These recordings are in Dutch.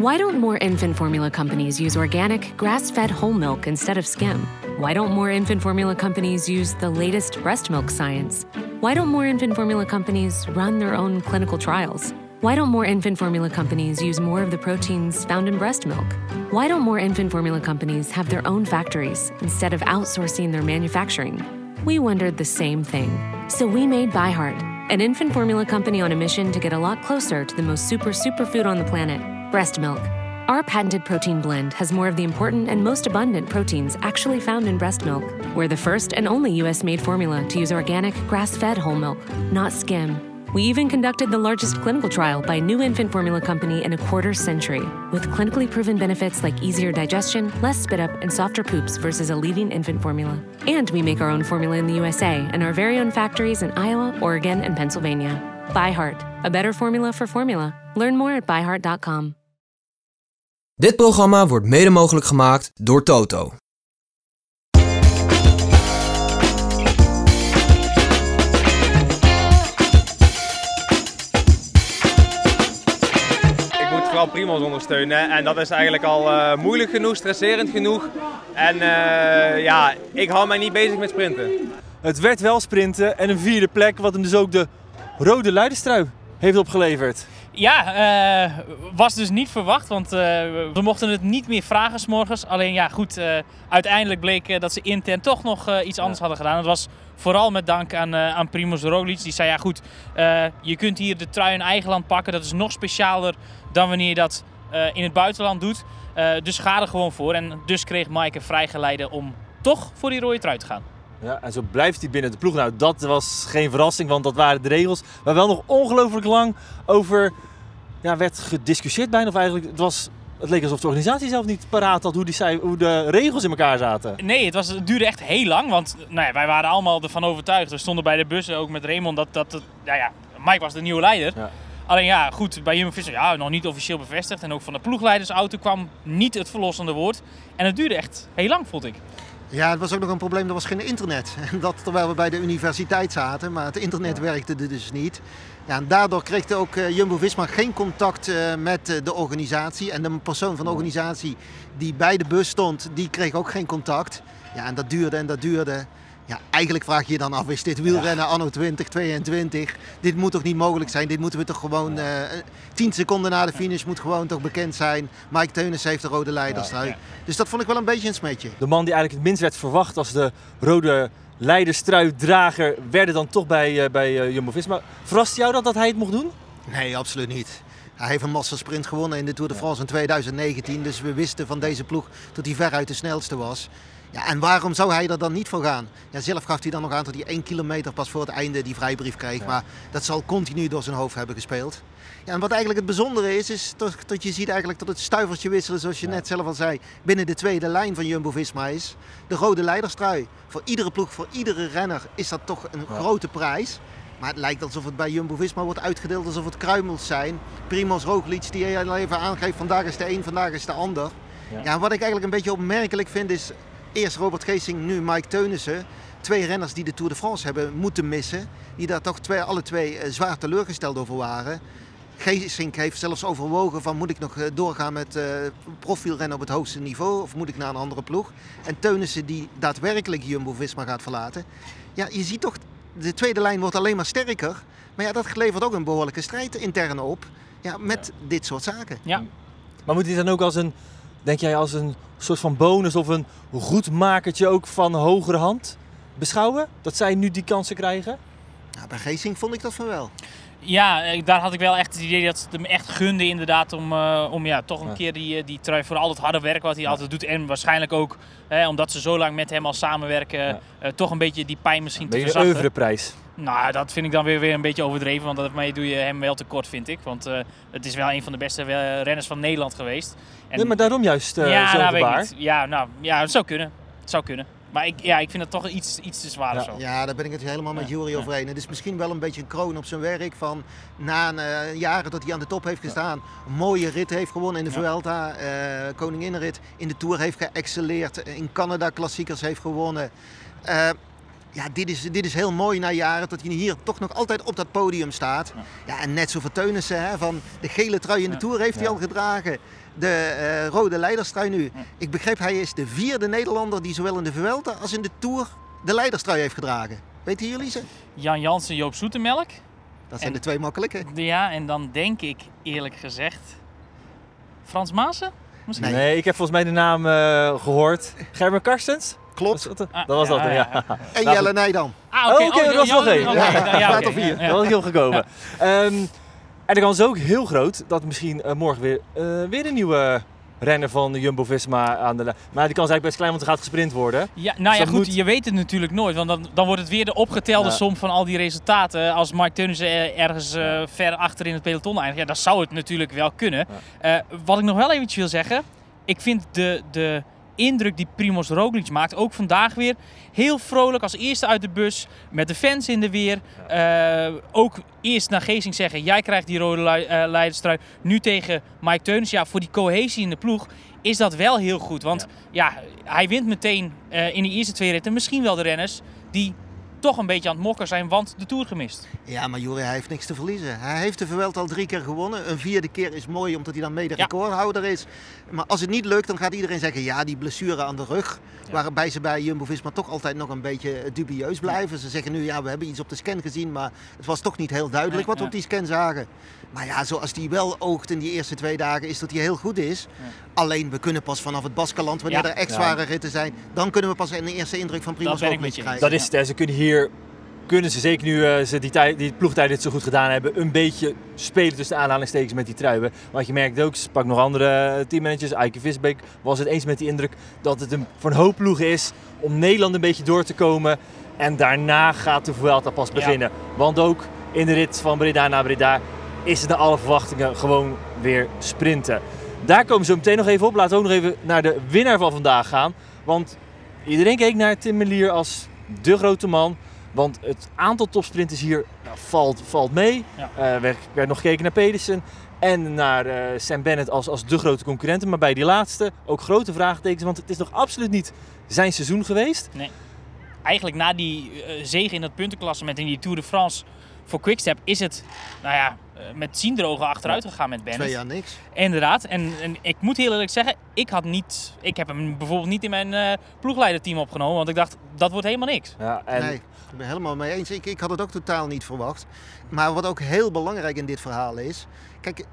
Why don't more infant formula companies use organic, grass fed whole milk instead of skim? Why don't more infant formula companies use the latest breast milk science? Why don't more infant formula companies run their own clinical trials? Why don't more infant formula companies use more of the proteins found in breast milk? Why don't more infant formula companies have their own factories instead of outsourcing their manufacturing? We wondered the same thing. So we made ByHeart, an infant formula company on a mission to get a lot closer to the most super superfood on the planet breast milk. Our patented protein blend has more of the important and most abundant proteins actually found in breast milk. We're the first and only US made formula to use organic, grass fed whole milk, not skim. We even conducted the largest clinical trial by a new infant formula company in a quarter century, with clinically proven benefits like easier digestion, less spit up, and softer poops versus a leading infant formula. And we make our own formula in the USA and our very own factories in Iowa, Oregon, and Pennsylvania. ByHeart, a better formula for formula. Learn more at byheart.com. Dit programma wordt mede mogelijk gemaakt door Toto. Ik moet vooral Primoz ondersteunen en dat is eigenlijk al eh, moeilijk genoeg, stresserend genoeg. En eh, ja, ik hou mij niet bezig met sprinten. Het werd wel sprinten en een vierde plek, wat hem dus ook de rode leiderstrui heeft opgeleverd. Ja, eh, was dus niet verwacht, want eh, we mochten het niet meer vragen s'morgens. Alleen ja, goed, eh, uiteindelijk bleek dat ze intern toch nog iets anders hadden gedaan. Dat was vooral met dank aan, aan Primoz Roglic. Die zei, ja goed, je kunt hier de trui in eigen land pakken. Dat is nog specialer dan wanneer je dat in het buitenland doet. Dus ga er gewoon voor. En dus kreeg Maaike vrijgeleide om toch voor die rode trui te gaan. Ja, en zo blijft hij binnen de ploeg. Nou, dat was geen verrassing, want dat waren de regels. Maar wel nog ongelooflijk lang over ja, werd gediscussieerd bijna. Of eigenlijk, het, was, het leek alsof de organisatie zelf niet paraat had hoe, die, hoe de regels in elkaar zaten. Nee, het, was, het duurde echt heel lang. Want nou ja, wij waren allemaal ervan overtuigd. We stonden bij de bussen ook met Raymond. Dat, dat, dat nou ja, Mike was de nieuwe leider. Ja. Alleen ja, goed, bij Jumbo-Visma ja, nog niet officieel bevestigd. En ook van de ploegleidersauto kwam niet het verlossende woord. En het duurde echt heel lang, vond ik. Ja, het was ook nog een probleem, er was geen internet. En dat terwijl we bij de universiteit zaten, maar het internet werkte er dus niet. Ja, en daardoor kreeg ook eh, Jumbo-Visma geen contact eh, met eh, de organisatie. En de persoon van de organisatie die bij de bus stond, die kreeg ook geen contact. Ja, en dat duurde en dat duurde. Ja, eigenlijk vraag je je dan af, is dit wielrennen anno 2022? Dit moet toch niet mogelijk zijn? Dit moeten we toch gewoon... eh 10 seconden na de finish moet gewoon toch bekend zijn. Mike Teunis heeft de rode leiderstrui. Dus dat vond ik wel een beetje een smetje. De man die eigenlijk het minst werd verwacht als de rode leiderstruidrager, werden dan toch bij, eh, bij eh, Jumbo-Visma. Verrast jou dat, dat hij het mocht doen? Nee, absoluut niet. Hij heeft een massasprint gewonnen in de Tour de France in 2019. Dus we wisten van deze ploeg dat hij veruit de snelste was. Ja, en waarom zou hij er dan niet voor gaan? Ja, zelf gaf hij dan nog aan dat hij één kilometer pas voor het einde die vrijbrief kreeg. Maar dat zal continu door zijn hoofd hebben gespeeld. Ja, en wat eigenlijk het bijzondere is, is toch dat je ziet eigenlijk dat het stuivertje wisselen, zoals je net zelf al zei, binnen de tweede lijn van Jumbo-Visma is. De rode leiderstrui. Voor iedere ploeg, voor iedere renner is dat toch een grote prijs. Maar het lijkt alsof het bij Jumbo-Visma wordt uitgedeeld alsof het kruimels zijn. Primoz Roglic die heel even aangeeft, vandaag is de een, vandaag is de ander. Ja. wat ik eigenlijk een beetje opmerkelijk vind is, eerst Robert Geesing, nu Mike Teunissen. Twee renners die de Tour de France hebben moeten missen. Die daar toch twee, alle twee eh, zwaar teleurgesteld over waren. Geesink heeft zelfs overwogen van moet ik nog eh, doorgaan met eh, profielrennen op het hoogste niveau of moet ik naar een andere ploeg. En Teunissen die daadwerkelijk Jumbo-Visma gaat verlaten. Ja, je ziet toch, de tweede lijn wordt alleen maar sterker. Maar ja, dat levert ook een behoorlijke strijd intern op. Ja, met dit soort zaken. Ja, Maar moet hij dan ook als een, denk jij, als een soort van bonus of een goedmakertje ook van hogere hand beschouwen? Dat zij nu die kansen krijgen? Ja, bij Geesink vond ik dat van wel. ja eh, daar had ik wel echt het idee dat het hem echt gunde inderdaad om, eh, om ja, toch een Ja. keer die, eh, die trui voor al het harde werk wat hij altijd doet. En waarschijnlijk ook, hè, omdat ze zo lang met hem al samenwerken, Ja. eh, toch een beetje die pijn misschien te Beetje een verzachten. Nou, dat vind ik dan weer, weer een beetje overdreven, want daarmee doe je hem wel tekort, vind ik. Want eh, het is wel een van de beste eh, renners van Nederland geweest. En, Nee, maar daarom juist eh ja, zo'n nou, weet ik gebaar. niet. Ja, nou, ja, het zou kunnen. Het zou kunnen. Maar ik, ja, ik vind het toch iets, iets te zwaar of zo. Ja, daar ben ik het helemaal met Ja, Jury ja. over eens. Het is misschien wel een beetje een kroon op zijn werk van na een, eh, jaren dat hij aan de top heeft gestaan. Een mooie rit heeft gewonnen in de Ja. Vuelta, eh koninginnenrit. In de Tour heeft geëxceleerd, in Canada klassiekers heeft gewonnen. Ja, dit is, dit is heel mooi na jaren dat hij hier toch nog altijd op dat podium staat. Ja, en net zo voor Teunissen, hè, van de gele trui in de Tour heeft hij al gedragen. De eh, rode leiderstrui nu. Ik begreep, hij is de vierde Nederlander die zowel in de Vuelta als in de Tour de leiderstrui heeft gedragen. Weten jullie ze? Jan Jansen, Joop Zoetemelk. Dat zijn En- de twee makkelijke. Ja, en dan denk ik eerlijk gezegd Frans Maassen? Misschien? Nee. Nee, ik heb volgens mij de naam eh, gehoord. Gerben Karstens? Klopt. Was dat, Ah, dat was ja, dat, ja. ja, ja. En Nou, Jelle Nijdam. Ah, Oh, oké, dat was nog één. oké, Ja, oké, vier. Dat was heel gekomen. Ehm, en de kans is ook heel groot dat misschien eh, morgen weer, eh, weer een nieuwe renner van de Jumbo-Visma aan de. Maar die kans is eigenlijk best klein, want er gaat gesprint worden. Ja, nou Dus ja, dat goed, moet- je weet het natuurlijk nooit. Want dan, dan wordt het weer de opgetelde Ja. som van al die resultaten. Als Mark Teunissen eh, ergens eh, ver achter in het peloton eindigt, ja, dan zou het natuurlijk wel kunnen. Eh, wat ik nog wel eventjes wil zeggen. Ik vind de, de indruk die Primoz Roglic maakt, ook vandaag weer, heel vrolijk als eerste uit de bus. Met de fans in de weer. Eh, ook eerst naar Geesing zeggen, jij krijgt die rode eh, leiderstrui. Nu tegen Mike Teunissen. Ja, voor die cohesie in de ploeg is dat wel heel goed. Want ja, hij wint meteen eh, in de eerste twee ritten misschien wel de renners die toch een beetje aan het mokken zijn, want de Tour gemist. Ja, maar Juri, hij heeft niks te verliezen. Hij heeft de Vuelta al drie keer gewonnen. Een vierde keer is mooi, omdat hij dan mede Ja. recordhouder is. Maar als het niet lukt, dan gaat iedereen zeggen... ja, die blessure aan de rug. Waarbij ze bij Jumbo-Visma toch altijd nog een beetje dubieus blijven. Ze zeggen nu, ja, we hebben iets op de scan gezien... maar het was toch niet heel duidelijk Nee, wat we ja. op die scan zagen. Maar ja, zoals die wel oogt in die eerste twee dagen... is dat hij heel goed is. Alleen, we kunnen pas vanaf het Baskeland... wanneer Ja. er echt Ja. zware ritten zijn... dan kunnen we pas een eerste indruk van Primoz Roglic je krijgen. Dat is. Ze kunnen hier, kunnen ze zeker nu eh, ze die, die ploegtijd dit zo goed gedaan hebben, een beetje spelen tussen de aanhalingstekens met die truien. Want je merkt ook, pak nog andere eh, teammanagers, Eike Visbeek was het eens met die indruk dat het een, voor een hoop ploegen is om Nederland een beetje door te komen. En daarna gaat de Vuelta pas beginnen. Want ook in de rit van Breda naar Breda is het naar alle verwachtingen gewoon weer sprinten. Daar komen zo meteen nog even op. Laten we ook nog even naar de winnaar van vandaag gaan. Want iedereen keek naar Tim Merlier als de grote man. Want het aantal topsprinters hier nou, valt, valt mee. Ja. Eh, werd, werd nog gekeken naar Pedersen en naar eh, Sam Bennett als, als de grote concurrenten. Maar bij die laatste ook grote vraagtekens. Want het is nog absoluut niet zijn seizoen geweest. Eigenlijk na die eh, zege in dat puntenklassement in die Tour de France voor Quickstep is het, nou ja, eh, met ziendrogen achteruit gegaan met Bennett. Twee jaar niks. Inderdaad. En, en ik moet heel eerlijk zeggen, ik had niet, ik heb hem bijvoorbeeld niet in mijn eh ploegleiderteam opgenomen, want ik dacht dat wordt helemaal niks. Ja, en Nee, ik ben helemaal mee eens. Ik, ik had het ook totaal niet verwacht. Maar wat ook heel belangrijk in dit verhaal is. Kijk,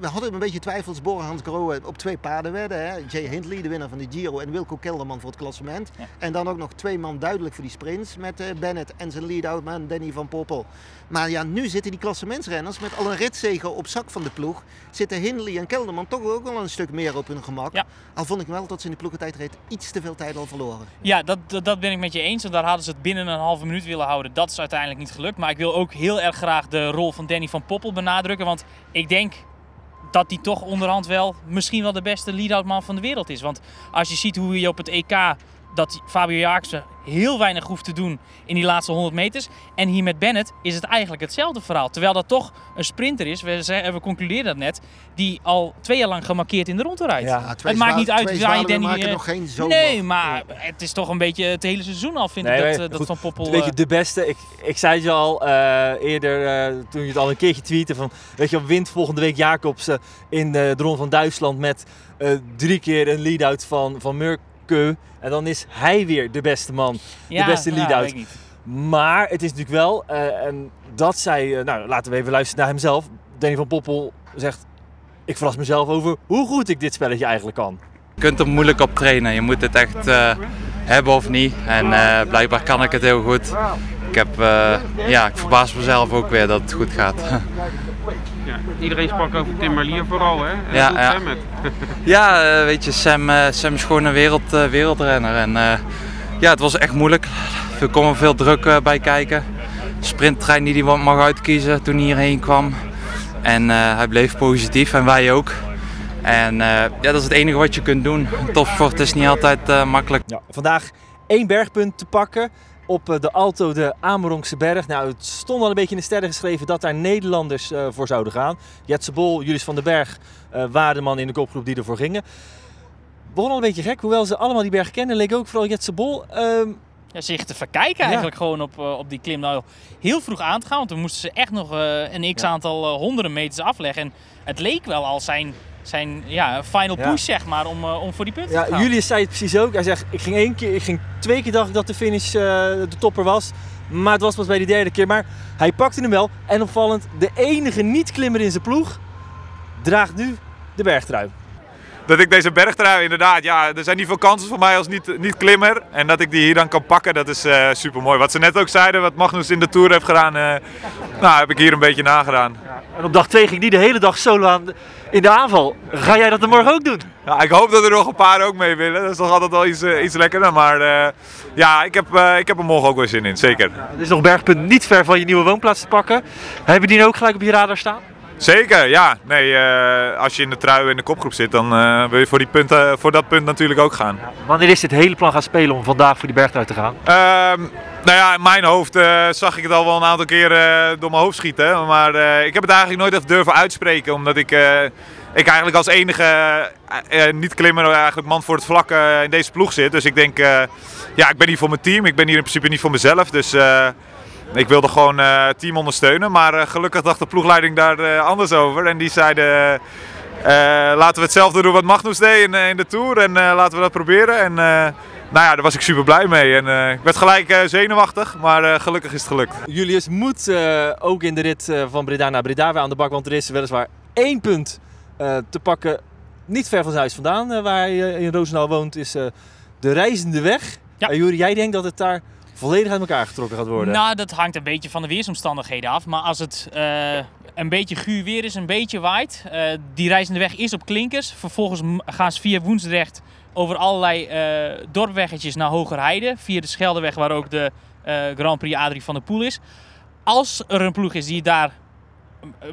we hadden een beetje twijfels. Borgans Grohe op twee paarden werden. Hè? Jay Hindley, de winnaar van de Giro. En Wilco Kelderman voor het klassement. Ja. En dan ook nog twee man duidelijk voor die sprints. Met eh, Bennett en zijn lead-out man Danny van Poppel. Maar ja, nu zitten die klassementsrenners met al een ritzegen op zak van de ploeg. Zitten Hindley en Kelderman toch ook wel een stuk meer op hun gemak. Ja. Al vond ik wel dat ze in de ploegentijdrit iets te veel tijd al verloren. Ja, dat, dat, dat ben ik met je eens. Want daar hadden ze het binnen een halve minuut willen houden. Dat is uiteindelijk niet gelukt. Maar ik wil ook heel erg graag de rol van Danny van Poppel benadrukken. Want ik denk dat hij toch onderhand wel misschien wel de beste lead-out man van de wereld is. Want als je ziet hoe je op het EK dat Fabio Jacobsen heel weinig hoeft te doen in die laatste 100 meters. En hier met Bennett is het eigenlijk hetzelfde verhaal. Terwijl dat toch een sprinter is, we, we concludeerden dat net, die al twee jaar lang gemarkeerd in de ronde rijdt. Ja. Het maakt niet uit twee zwaluwen Danny... maken eh, nog geen zomer. Nee, maar het is toch een beetje het hele seizoen al, vind Nee, ik, dat, eh, dat goed, Van Poppel... Weet je, eh, de beste. Ik, ik zei het je al eh, eerder, eh, toen je het al een keertje tweette. Van, weet je, wint volgende week Jacobsen in de, de Ronde van Duitsland met eh, drie keer een lead-out van, van En dan is hij weer de beste man. ja, beste lead-out. Maar het is natuurlijk wel, eh, en dat zei, eh, nou laten we even luisteren naar hemzelf. Danny van Poppel zegt, ik verras mezelf over hoe goed ik dit spelletje eigenlijk kan. Je kunt er moeilijk op trainen. Je moet het echt eh, hebben of niet. En eh, blijkbaar kan ik het heel goed. Ik, heb, eh, ja, ik verbaas mezelf ook weer dat het goed gaat. Iedereen sprak over Tim Merlier vooral, hè? En Ja, ja. Sam het? ja, eh, weet je, Sam, eh, Sam is gewoon een wereld, eh, wereldrenner. En eh, ja, het was echt moeilijk. Er kwam er veel druk bij kijken. Sprinttrein die hij mag uitkiezen toen hij hierheen kwam. En eh, hij bleef positief en wij ook. En eh, ja, dat is het enige wat je kunt doen. Topsport is niet altijd eh, makkelijk. Ja, vandaag één bergpunt te pakken op eh, de Alto de Amerongse Berg. Nou, het stond al een beetje in de sterren geschreven dat daar Nederlanders eh, voor zouden gaan. Jetse Bol, Julius van den Berg eh, waren de mannen in de kopgroep die ervoor gingen. Begon al een beetje gek, hoewel ze allemaal die berg kennen, leek ook vooral Jetse Bol. ehm, ja, zich te verkijken eigenlijk gewoon op, op die klim. Nou, heel vroeg aan te gaan, want dan moesten ze echt nog een x-aantal honderden meters afleggen. En het leek wel al zijn, zijn ja, final Ja. push, zeg maar, om, eh, om voor die punten Ja, te gaan. Julius zei het precies ook. Hij zegt, ik ging één keer, ik ging twee keer dacht ik dat de finish eh, de topper was. Maar het was pas bij de derde keer. Maar hij pakte hem wel. En opvallend, de enige niet-klimmer in zijn ploeg draagt nu de bergtrui. Dat ik deze bergtrui inderdaad, ja, er zijn niet veel kansen voor mij als niet, niet klimmer. En dat ik die hier dan kan pakken, dat is super mooi. Wat ze net ook zeiden, wat Magnus in de Tour heeft gedaan, eh, nou, heb ik hier een beetje nagedaan. En op dag 2 ging die de hele dag solo aan in de aanval. Ga jij dat er morgen ook doen? Ja, ik hoop dat er nog een paar ook mee willen. Dat is toch altijd wel iets, eh, iets lekkerder. Maar eh, ja, ik heb, eh, ik heb er morgen ook wel zin in, zeker. Er is nog bergpunt niet ver van je nieuwe woonplaats te pakken. Hebben die nou ook gelijk op je radar staan? Zeker, ja. Nee, eh, als je in de trui in de kopgroep zit, dan eh, wil je voor, die punten, voor dat punt natuurlijk ook gaan. Wanneer is dit hele plan gaan spelen om vandaag voor die bergtrui te gaan? Ehm, nou ja, in mijn hoofd eh, zag ik het al wel een aantal keer eh, door mijn hoofd schieten. Maar eh, ik heb het eigenlijk nooit echt durven uitspreken. Omdat ik, eh, ik eigenlijk als enige eh, eh, niet-klimmer, eigenlijk man voor het vlak eh, in deze ploeg zit. Dus ik denk, eh, ja, ik ben hier voor mijn team. Ik ben hier in principe niet voor mezelf. Dus eh, ik wilde gewoon eh, het team ondersteunen. Maar eh, gelukkig dacht de ploegleiding daar eh, anders over. En die zeiden... eh, laten we hetzelfde doen wat Magnus deed in, eh, in de Tour en eh, laten we dat proberen. En eh, nou ja, daar was ik super blij mee. En eh, ik werd gelijk eh, zenuwachtig, maar eh, gelukkig is het gelukt. Julius moet eh, ook in de rit eh, van Breda naar Breda weer aan de bak. Want er is weliswaar één punt eh, te pakken. Niet ver van zijn huis vandaan, eh, waar hij eh, in Roosendaal woont, is eh, de reizende weg. Ja. Eh, Juri, jij denkt dat het daar volledig uit elkaar getrokken gaat worden? Nou, dat hangt een beetje van de weersomstandigheden af. Maar als het eh, een beetje guur weer is, een beetje waait. eh, die reizende weg is op klinkers. Vervolgens gaan ze via Woensdrecht over allerlei eh dorpweggetjes naar Hogerheide. Via de Scheldeweg, waar ook de Grand Prix Adrie van der Poel is. Als er een ploeg is die daar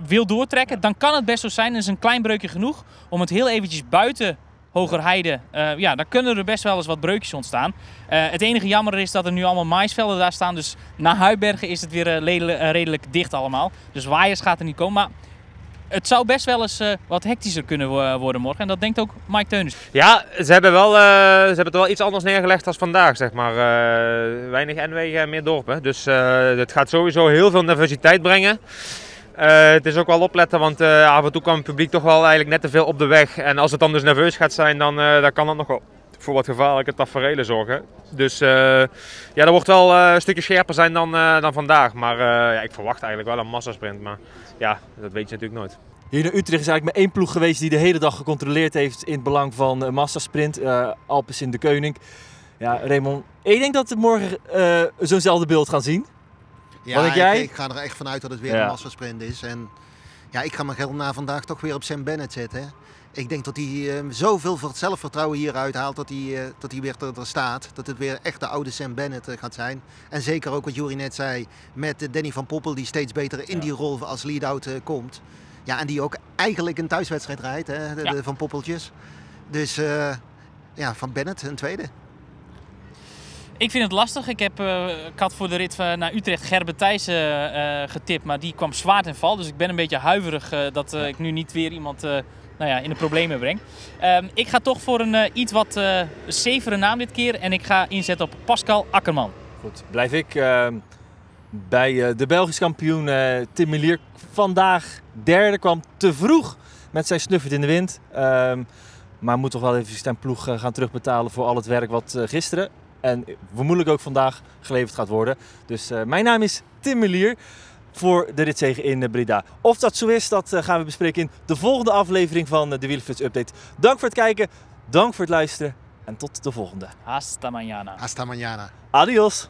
wil doortrekken, dan kan het best zo zijn. Er is een klein breukje genoeg om het heel eventjes buiten Hogerheide, eh ja, dan kunnen er best wel eens wat breukjes ontstaan. Eh, het enige jammer is dat er nu allemaal maisvelden daar staan. Dus na Huibergen is het weer eh, redelijk dicht allemaal. Dus waaiers gaat er niet komen. Maar het zou best wel eens wat hectischer kunnen wo- worden morgen. En dat denkt ook Mike Teunis. Ja, ze hebben, wel, ze hebben het wel iets anders neergelegd als vandaag, zeg maar. Weinig N-wegen, meer dorpen. Dus het gaat sowieso heel veel nervositeit brengen. Eh, het is ook wel opletten, want eh, af en toe kan het publiek toch wel eigenlijk net te veel op de weg. En als het dan dus nerveus gaat zijn, dan, eh, dan kan dat nog wel voor wat gevaarlijke tafereelen zorgen. Dus ja, dat wordt wel een stukje scherper zijn dan, dan vandaag. Maar ja, ik verwacht eigenlijk wel een massasprint. Maar ja, dat weet je natuurlijk nooit. Hier in Utrecht is eigenlijk maar één ploeg geweest die de hele dag gecontroleerd heeft in het belang van uh, massasprint. Alpes in de Koning. Ja, Raymond, ik denk dat we morgen zo'nzelfde beeld gaan zien. Ja, Wat denk jij? Ik, ik ga er echt vanuit dat het weer een massasprint is. En ja, ik ga mijn geld na vandaag toch weer op Sam Bennett zetten. Ik denk dat hij eh, zoveel voor het zelfvertrouwen hier uithaalt dat hij, eh, dat hij weer er, er staat. Dat het weer echt de oude Sam Bennett eh, gaat zijn. En zeker ook wat Jury net zei met eh, Danny van Poppel die steeds beter in die rol als lead-out komt. Ja, en die ook eigenlijk een thuiswedstrijd rijdt, hè, de, Ja. de Van Poppeltjes. Dus ja, van Bennett een tweede. Ik vind het lastig. Ik, heb, eh, ik had voor de rit eh, naar Utrecht Gerben Thijssen eh, getipt. Maar die kwam zwaar ten val. Dus ik ben een beetje huiverig dat ik nu niet weer iemand nou ja, in de problemen breng. Ehm, ik ga toch voor een iets wat eh zevere naam dit keer. En ik ga inzetten op Pascal Akkerman. Goed, blijf ik uh, bij uh, de Belgisch kampioen uh, Tim Melier. Vandaag derde, kwam te vroeg met zijn snuffert in de wind. Um, maar moet toch wel even zijn ploeg uh, gaan terugbetalen voor al het werk wat uh, gisteren en vermoedelijk ook vandaag geleverd gaat worden. Dus uh, mijn naam is Tim Melier voor de ritzege in Breda. Of dat zo is, dat uh, gaan we bespreken in de volgende aflevering van de Wielerflits Update. Dank voor het kijken, dank voor het luisteren en tot de volgende. Hasta mañana. Hasta mañana. Adios.